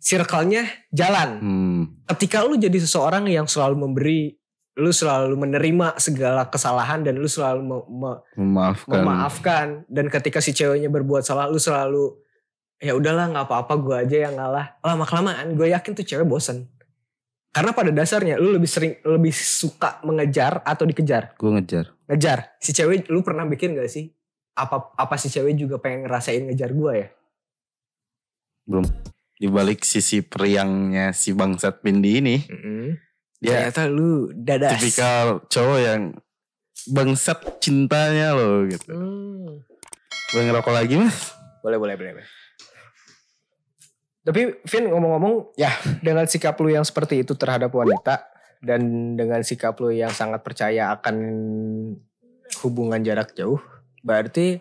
circle-nya jalan. Hmm. Ketika lu jadi seseorang yang selalu memberi, lu selalu menerima segala kesalahan dan lu selalu me- me- Memaafkan. memaafkan dan ketika si ceweknya berbuat salah lu selalu ya udahlah nggak apa-apa gue aja yang ngalah lama kelamaan gue yakin tuh cewek bosen karena pada dasarnya lu lebih sering lebih suka mengejar atau dikejar Gue ngejar. ngejar si cewek lu pernah bikin gak sih apa apa si cewek juga pengen ngerasain ngejar gue ya Belum. Di balik sisi periangnya si bangsat Pindi ini. Dia ternyata lu dadas tipikal cowok yang bangsat cintanya loh gitu. Hmm. Boleh ngerokok lagi mas? Boleh, boleh, boleh. boleh. Tapi Vin ngomong-ngomong, ya dengan sikap lu yang seperti itu terhadap wanita dan dengan sikap lu yang sangat percaya akan hubungan jarak jauh, berarti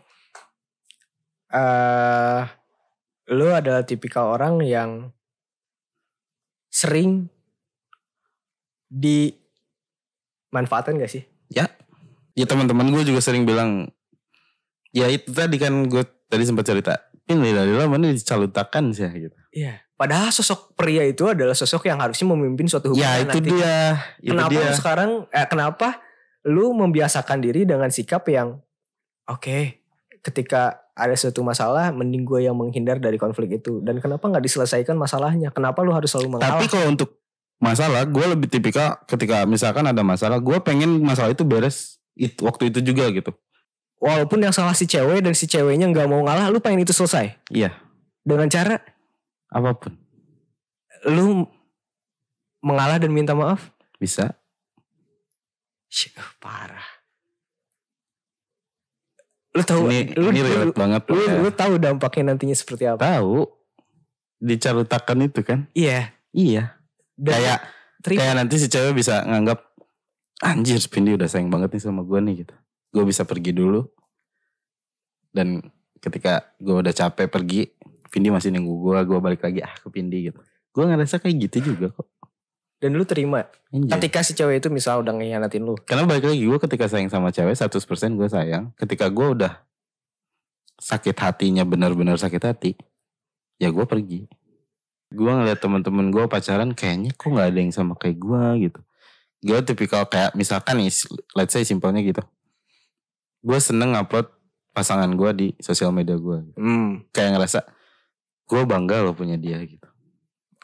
eh lu adalah tipikal orang yang sering dimanfaatkan gak sih? Ya teman-teman gue juga sering bilang. Ya itu tadi kan gue tadi sempat cerita. Ini dari lama mana dicalutakan sih gitu. Iya. Padahal sosok pria itu adalah sosok yang harusnya memimpin suatu hubungan. Ya itu nanti. dia. Itu kenapa dia. lu sekarang eh, kenapa lu membiasakan diri dengan sikap yang oke ketika ada suatu masalah mending gue yang menghindar dari konflik itu. Dan kenapa nggak diselesaikan masalahnya? Kenapa lu harus selalu mengalah? Tapi kalau untuk masalah, gue lebih tipikal ketika misalkan ada masalah, gue pengen masalah itu beres itu waktu itu juga gitu. walaupun yang salah si cewek dan si ceweknya nggak mau ngalah lu pengen itu selesai? Iya, dengan cara? Apa pun. Lu mengalah dan minta maaf? Bisa. Syuh, parah lu tahu Ini lu, ini lu, banget. lu, ya. lu tahu dampaknya nantinya seperti apa tahu dicalutakan itu kan? iya Iya. dan Kayak terima. kayak nanti si cewek bisa nganggap anjir Spindi udah sayang banget nih sama gue nih gitu. Gue bisa pergi dulu. Dan ketika gue udah capek pergi, Vindi masih nunggu gue, gue balik lagi ah ke Vindi gitu. Gue ngerasa kayak gitu juga kok. Dan lu terima Anjir. ketika si cewek itu misal udah ngehianatin lu Karena balik lagi gue ketika sayang sama cewek 100% gue sayang. Ketika gue udah sakit hatinya benar-benar sakit hati, ya gue pergi. Gue ngeliat temen-temen gue pacaran kayaknya kok nggak ada yang sama kayak gue gitu. Gue tipikal kayak misalkan nih, let's say simpelnya gitu. Gue seneng upload pasangan gue di sosial media gue. hmm. Kayak ngerasa gue bangga loh punya dia gitu.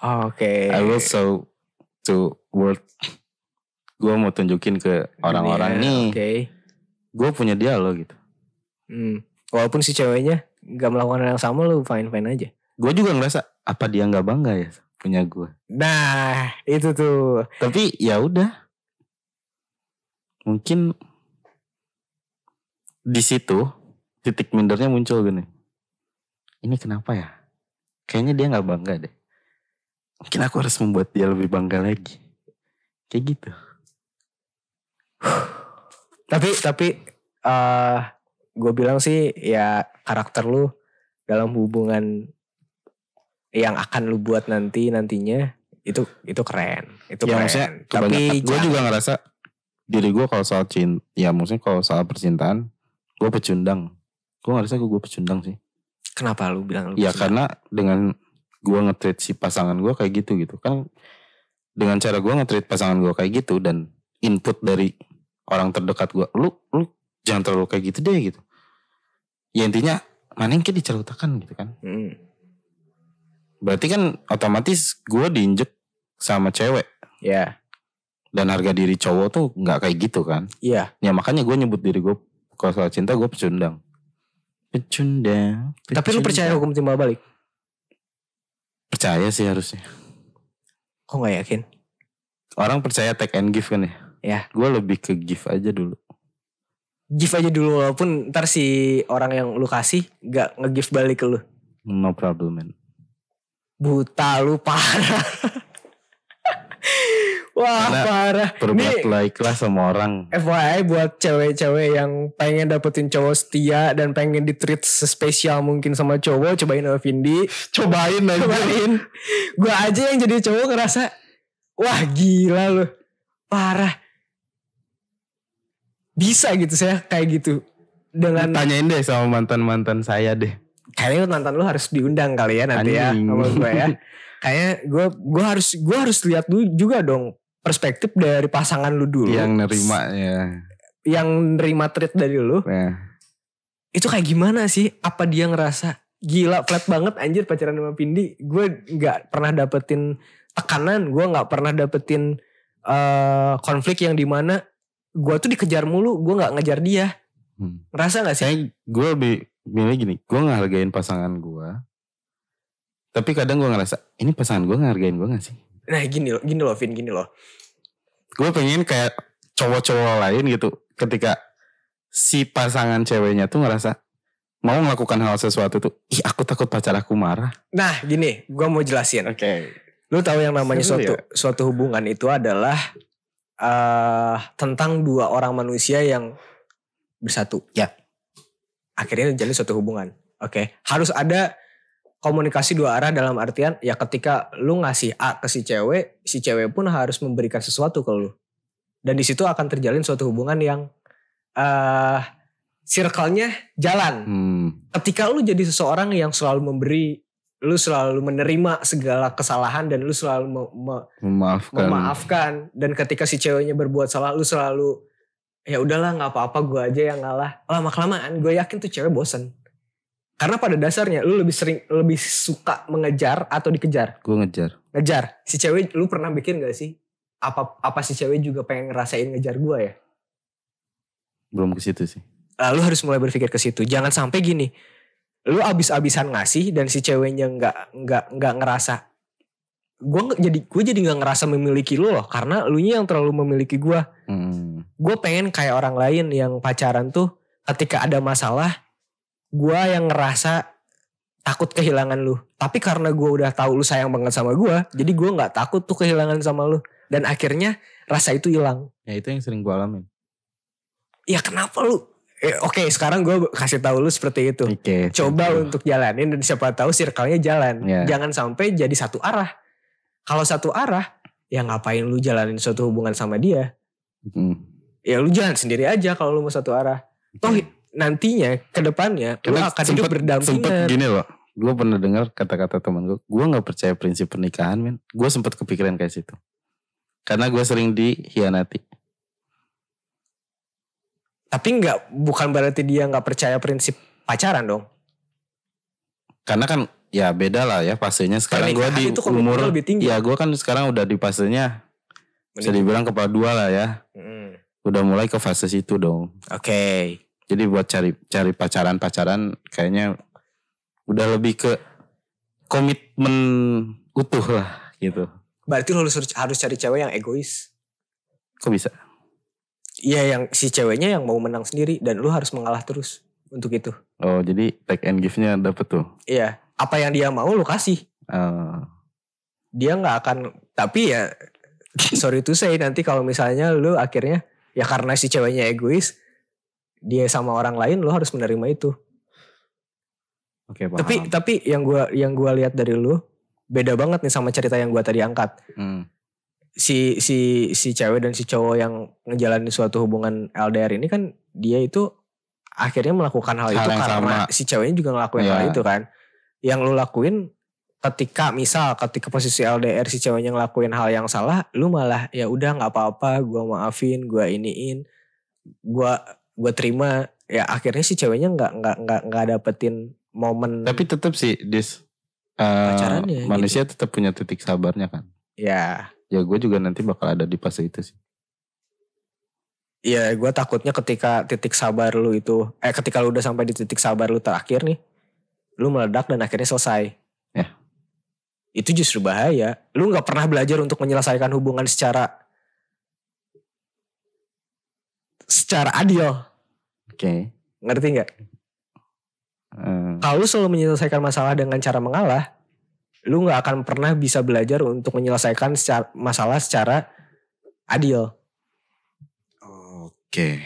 oke I will show to world. Gue mau tunjukin ke orang-orang Dunia, nih oke gue punya dia loh gitu. Hmm. walaupun si ceweknya nggak melakukan hal yang sama lu fine fine aja Gue juga ngerasa apa dia nggak bangga ya punya gue. nah itu tuh Tapi ya udah, mungkin di situ titik mindernya muncul gini. Ini kenapa ya? Kayaknya dia nggak bangga deh. Mungkin aku harus membuat dia lebih bangga lagi. Kayak gitu. tapi tapi eh gue bilang sih ya karakter lu dalam hubungan yang akan lu buat nanti nantinya itu itu keren itu ya keren maksudnya tapi. Gue juga ngerasa diri gue kalau soal cinta, ya maksudnya kalau soal percintaan, gue pecundang. Gue ngerasa gue pecundang sih. kenapa lu bilang lu Ya bisa- karena dengan gue nge-treat si pasangan gue kayak gitu gitu. Kan dengan cara gue nge-treat pasangan gue kayak gitu dan input dari orang terdekat gue lu lu jangan terlalu kayak gitu deh gitu. Ya intinya mana yang diceritakan gitu kan. Hmm. berarti kan otomatis gue diinjek sama cewek. Ya. Dan harga diri cowok tuh nggak kayak gitu kan. Iya. Ya makanya gue nyebut diri gue kalau soal cinta gue pecundang. Pecundang tapi lu percaya pecundang. hukum timbal balik percaya sih harusnya kok nggak yakin orang percaya take and give kan ya? Ya. Gue lebih ke give aja dulu. give aja dulu walaupun ntar si orang yang lu kasih gak nge-give balik ke lu No problem man. buta lu parah wah Karena parah Berbuat Nih, like lah sama orang. FYI buat cewek-cewek yang pengen dapetin cowok setia dan pengen ditreat sespesial mungkin sama cowok cobain sama Vindi Cobain aja. cobain gue aja yang jadi cowok ngerasa wah gila lu parah bisa gitu saya kayak gitu dengan Tanyain deh sama mantan-mantan saya deh. kayaknya mantan lu harus diundang kali ya nanti ya Anjing. sama gue ya kayak gue gue harus gue harus lihat dulu juga dong perspektif dari pasangan lu dulu Yang nerima ya. yang nerima treat dari lu Nah, itu kayak gimana sih apa dia ngerasa gila flat banget anjir pacaran sama Pindi gue nggak pernah dapetin tekanan gue nggak pernah dapetin eh, konflik yang di mana gue tuh dikejar mulu gue nggak ngejar dia hmm. ngerasa nggak sih Saya gue lebih milih gini, gue ngehargain pasangan gue. Tapi kadang gue ngerasa, ini pasangan gue ngehargain gue gak sih? Nah gini loh gini loh Vin gini loh Gue pengen kayak cowok-cowok lain gitu. Ketika si pasangan ceweknya tuh ngerasa mau melakukan hal sesuatu tuh, ih aku takut pacar aku marah. nah gini gue mau jelasin Oke. lu tahu yang namanya Seru suatu ya? suatu hubungan itu adalah eh tentang dua orang manusia yang bersatu Ya. akhirnya jadi suatu hubungan oke harus ada komunikasi dua arah dalam artian ya ketika lu ngasih A ke si cewek si cewek pun harus memberikan sesuatu ke lu. Dan di situ akan terjalin suatu hubungan yang eh circle-nya jalan. Hmm. ketika lu jadi seseorang yang selalu memberi lu selalu menerima segala kesalahan dan lu selalu me- me- Memaafkan. memaafkan. Dan ketika si ceweknya berbuat salah lu selalu ya udahlah nggak apa-apa gue aja yang ngalah. Lama kelamaan gue yakin tuh cewek bosen karena pada dasarnya lu lebih sering lebih suka mengejar atau dikejar? Gue ngejar. ngejar. Si cewek lu pernah bikin gak sih? Apa apa si cewek juga pengen ngerasain ngejar gue ya? Belum ke situ sih. lalu harus mulai berpikir ke situ. Jangan sampai gini. Lu abis-abisan ngasih dan si ceweknya nggak nggak nggak ngerasa. Gue jadi gue jadi nggak ngerasa memiliki lu loh karena lu yang terlalu memiliki gue Hmm. gue pengen kayak orang lain yang pacaran tuh ketika ada masalah gue yang ngerasa takut kehilangan lu tapi karena gue udah tahu lu sayang banget sama gue jadi gue nggak takut tuh kehilangan sama lu dan akhirnya rasa itu hilang Ya itu yang sering gue alamin. ya kenapa lu Eh, Oke sekarang gue kasih tahu lu seperti itu Oke. coba you. untuk jalanin dan siapa tahu circle-nya jalan. Ya. Jangan sampai jadi satu arah. Kalau satu arah, ya ngapain lu jalanin suatu hubungan sama dia? Hmm. Ya lu jalan sendiri aja kalau lu mau satu arah. Toh nantinya ke depannya lu akan hidup sempet- berdampingan. Sempet gini loh. Gue pernah dengar kata-kata teman gue. Gue gak percaya prinsip pernikahan men. Gue sempet kepikiran kayak situ. Karena gue sering dihianati. Tapi nggak bukan berarti dia nggak percaya prinsip pacaran dong. Karena kan ya beda lah ya fasenya. Sekarang gue di umur. lebih tinggi. Ya gue kan sekarang udah di fasenya. Bisa dibilang kepala dua lah ya. Mm. Udah mulai ke fase situ dong. Oke. Jadi buat cari cari pacaran-pacaran kayaknya udah lebih ke komitmen utuh lah gitu. Berarti lu harus harus cari cewek yang egois. Kok bisa? Iya yang si ceweknya yang mau menang sendiri dan lu harus mengalah terus untuk itu. Oh jadi take and give-nya dapet tuh. Iya, apa yang dia mau lu kasih. Oh. Dia nggak akan tapi ya sorry to say nanti kalau misalnya lu akhirnya ya karena si ceweknya egois dia sama orang lain lu harus menerima itu. Oke paham. Tapi tapi yang gua yang gua lihat dari lu beda banget nih sama cerita yang gua tadi angkat. Hmm. Si si si cewek dan si cowok yang ngejalanin suatu hubungan LDR ini kan dia itu akhirnya melakukan hal, Hal itu karena sama. si ceweknya juga ngelakuin Iya. hal itu kan. Yang lu lakuin ketika misal ketika posisi LDR si ceweknya ngelakuin hal yang salah, lu malah ya udah nggak apa-apa, gua maafin, gua iniin, gua gua terima. Ya akhirnya si ceweknya nggak nggak nggak nggak dapetin momen Tapi tetap sih dis eh, Pacarannya gitu. manusia tetap punya titik sabarnya kan. ya Ya gue juga nanti bakal ada di fase itu sih. Iya, gue takutnya ketika titik sabar lu itu, eh ketika lu udah sampai di titik sabar lu terakhir nih, lu meledak dan akhirnya selesai. Ya. Itu justru bahaya. Lu nggak pernah belajar untuk menyelesaikan hubungan secara secara adil, Oke. ngerti nggak? Eh, Kalau lu selalu menyelesaikan masalah dengan cara mengalah, lu nggak akan pernah bisa belajar untuk menyelesaikan secara, masalah secara adil. Oke.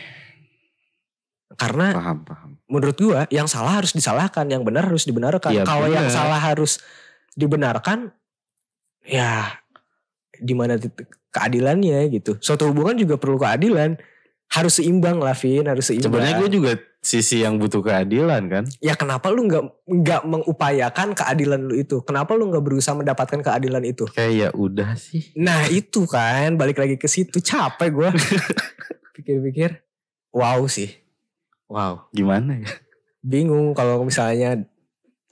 Karena Paham paham. menurut gua yang salah harus disalahkan, yang benar harus dibenarkan. Iya, Kalau yang salah harus dibenarkan, ya di mana keadilannya gitu. Suatu hubungan juga perlu keadilan. Harus seimbang lah Vin harus seimbang Sebenarnya gue juga sisi yang butuh keadilan kan. ya kenapa lu nggak nggak mengupayakan keadilan lu itu kenapa lu nggak berusaha mendapatkan keadilan itu Kayak ya udah sih. nah itu kan balik lagi ke situ capek gue pikir-pikir wow sih Wow, gimana ya? bingung kalau misalnya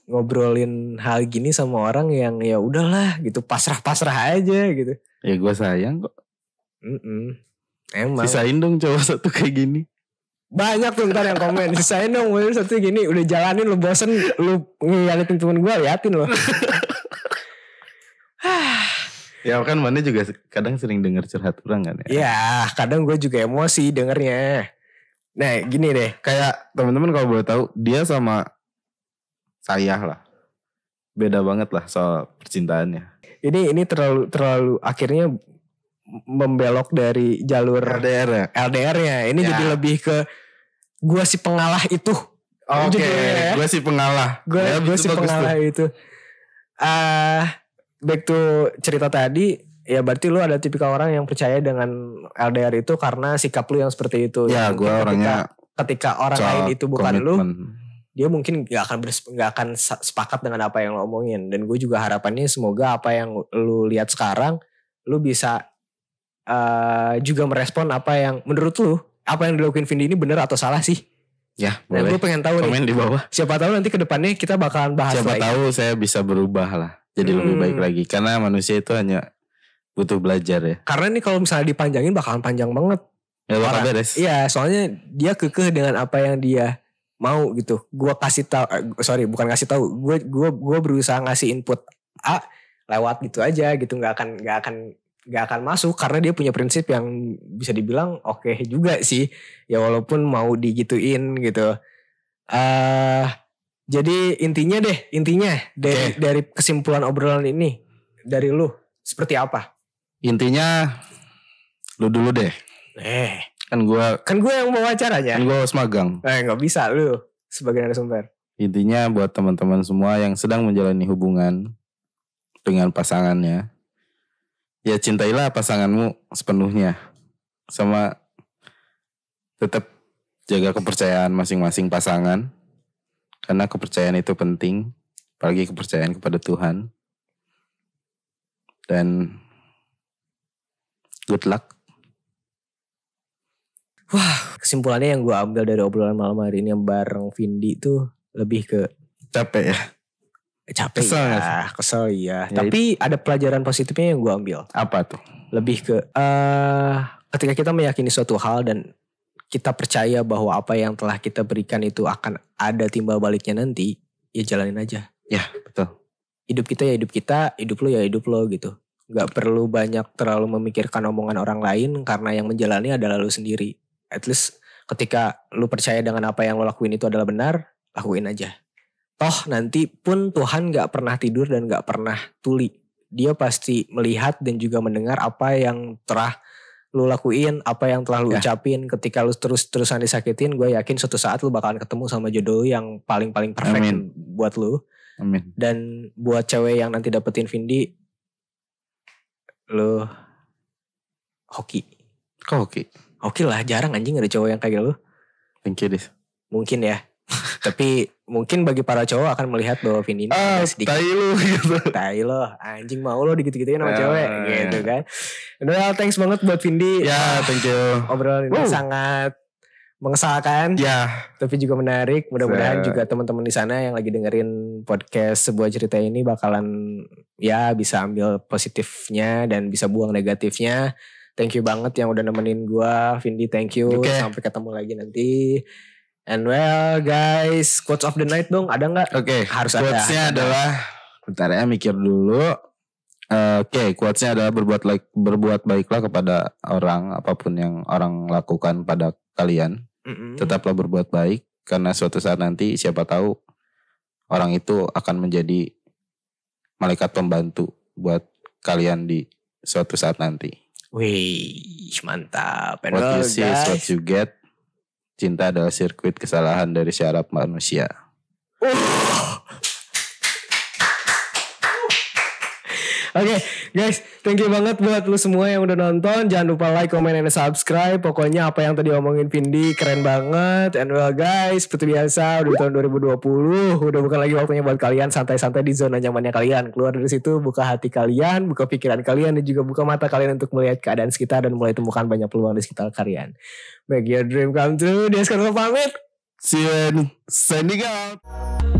ngobrolin hal gini sama orang yang ya udahlah gitu pasrah-pasrah aja gitu Ya gue sayang kok. Mm-mm. Emang Sisain dong cowok satu kayak gini. banyak tuh ntar yang komen sisain dong gue satu gini udah jalanin lu bosen lu ngeliatin temen gue liatin loh Ya kan mana juga kadang sering denger curhat orang kan ya. ya kadang gue juga emosi dengernya nah gini deh Kayak teman-teman kalau boleh tahu dia sama saya lah. Beda banget lah soal percintaannya. ini ini terlalu terlalu akhirnya membelok dari jalur RDR ya? LDR-nya ini Ya. jadi lebih ke gue si pengalah itu Oke, Judulnya ya. gue sih pengalah. gue Ya, itu si pengalah tuh. itu ah back to cerita tadi ya berarti lu ada tipikal orang yang percaya dengan LDR itu karena sikap lu yang seperti itu Ya, gue orangnya ketika orang lain itu bukan lu komitmen. dia mungkin gak akan nggak akan sepakat dengan apa yang lo omongin dan gue juga harapannya semoga apa yang lu lihat sekarang lu bisa eh, juga merespon apa yang menurut lu apa yang dilakuin Vindi ini benar atau salah sih Ya, dan boleh. gue pengen tahu nih Komen di bawah. siapa tahu nanti ke depannya kita bakalan bahas Siapa lagi tahu saya bisa berubah lah. Jadi lebih Hmm. baik lagi. Karena manusia itu hanya butuh belajar ya. karena nih kalau misalnya dipanjangin bakalan panjang banget Ya bakal beres. Iya, soalnya dia kekeh dengan apa yang dia mau gitu. Gua kasih tahu, eh, sorry, bukan kasih tahu. Gue gua gua berusaha ngasih input A lewat gitu aja gitu. nggak akan nggak akan nggak akan masuk karena dia punya prinsip yang bisa dibilang oke juga sih. Ya walaupun mau digituin gitu. eh jadi intinya deh, intinya dari Oke. dari kesimpulan obrolan ini dari lu seperti apa? Intinya lu dulu deh. Eh, Kan gua kan gue yang mau wacaranya. kan gua harus magang. Eh nggak bisa lu sebagai narasumber. Intinya buat teman-teman semua yang sedang menjalani hubungan dengan pasangannya, ya cintailah pasanganmu sepenuhnya, sama tetap jaga kepercayaan masing-masing pasangan, karena kepercayaan itu penting, apalagi kepercayaan kepada Tuhan. Dan good luck. Kesimpulannya yang gue ambil dari obrolan malam hari ini yang bareng Vindi tuh lebih ke Capek ya? Capek Kesel nggak ya, kesel ya. Ya, Tapi ada pelajaran positifnya yang gue ambil. Apa tuh? Lebih ke eh ketika kita meyakini suatu hal dan kita percaya bahwa apa yang telah kita berikan itu akan ada timbal baliknya nanti, ya jalanin aja. Ya betul. Hidup kita ya hidup kita, hidup lo ya hidup lo gitu. Gak perlu banyak terlalu memikirkan omongan orang lain karena yang menjalani adalah lo sendiri. At least ketika lu percaya dengan apa yang lo lakuin itu adalah benar, lakuin aja. Toh nanti pun Tuhan gak pernah tidur dan gak pernah tuli. Dia pasti melihat dan juga mendengar apa yang telah lu lakuin, apa yang telah lu Ya. ucapin. Ketika lu terus-terusan disakitin, gue yakin suatu saat lu bakalan ketemu sama jodoh yang paling-paling perfect Amin. buat lu. Amin. Dan buat cewek yang nanti dapetin Vindi, lu hoki. Kok oke? Hoki lah, jarang anjing ada cowok yang kayak lu. Thank you. Mungkin ya. Tapi mungkin bagi para cowok akan melihat bahwa Vindi ini Ah, sedikit tai lu gitu. tai lo, anjing mau lo dikit-gituin sama Ah, cewek iya. gitu kan. Well, thanks banget buat Vindi. Ya, thank you. Obrolan ini sangat mengesalkan Ya, tapi juga menarik. Mudah-mudahan juga teman-teman di sana yang lagi dengerin podcast sebuah cerita ini bakalan ya bisa ambil positifnya dan bisa buang negatifnya. Thank you banget yang udah nemenin gua, Vindi. Thank you. Oke. Sampai ketemu lagi nanti. And well, guys, quotes of the night dong, ada nggak? oke. Harus ada. Quotes-nya adalah bentar ya mikir dulu. Eh, Oke, quotes-nya adalah berbuat like, berbuat baiklah kepada orang apa pun yang orang lakukan pada kalian. Mm-mm. Tetaplah berbuat baik karena suatu saat nanti siapa tahu orang itu akan menjadi malaikat pembantu buat kalian di suatu saat nanti. Wih, mantap. And What well, you see is guys, what you get. Cinta adalah sirkuit kesalahan dari syaraf manusia. Oke guys, thank you banget buat lu semua yang udah nonton. Jangan lupa like, comment, and subscribe. Pokoknya apa yang tadi omongin Vindi keren banget. And well guys, seperti biasa udah tahun 2020. Udah bukan lagi waktunya buat kalian santai-santai di zona nyamannya kalian. Keluar dari situ, buka hati kalian, buka pikiran kalian, dan juga buka mata kalian untuk melihat keadaan sekitar dan mulai temukan banyak peluang di sekitar kalian. Make your dream come true. Dia sekarang pamit. See you and sending out.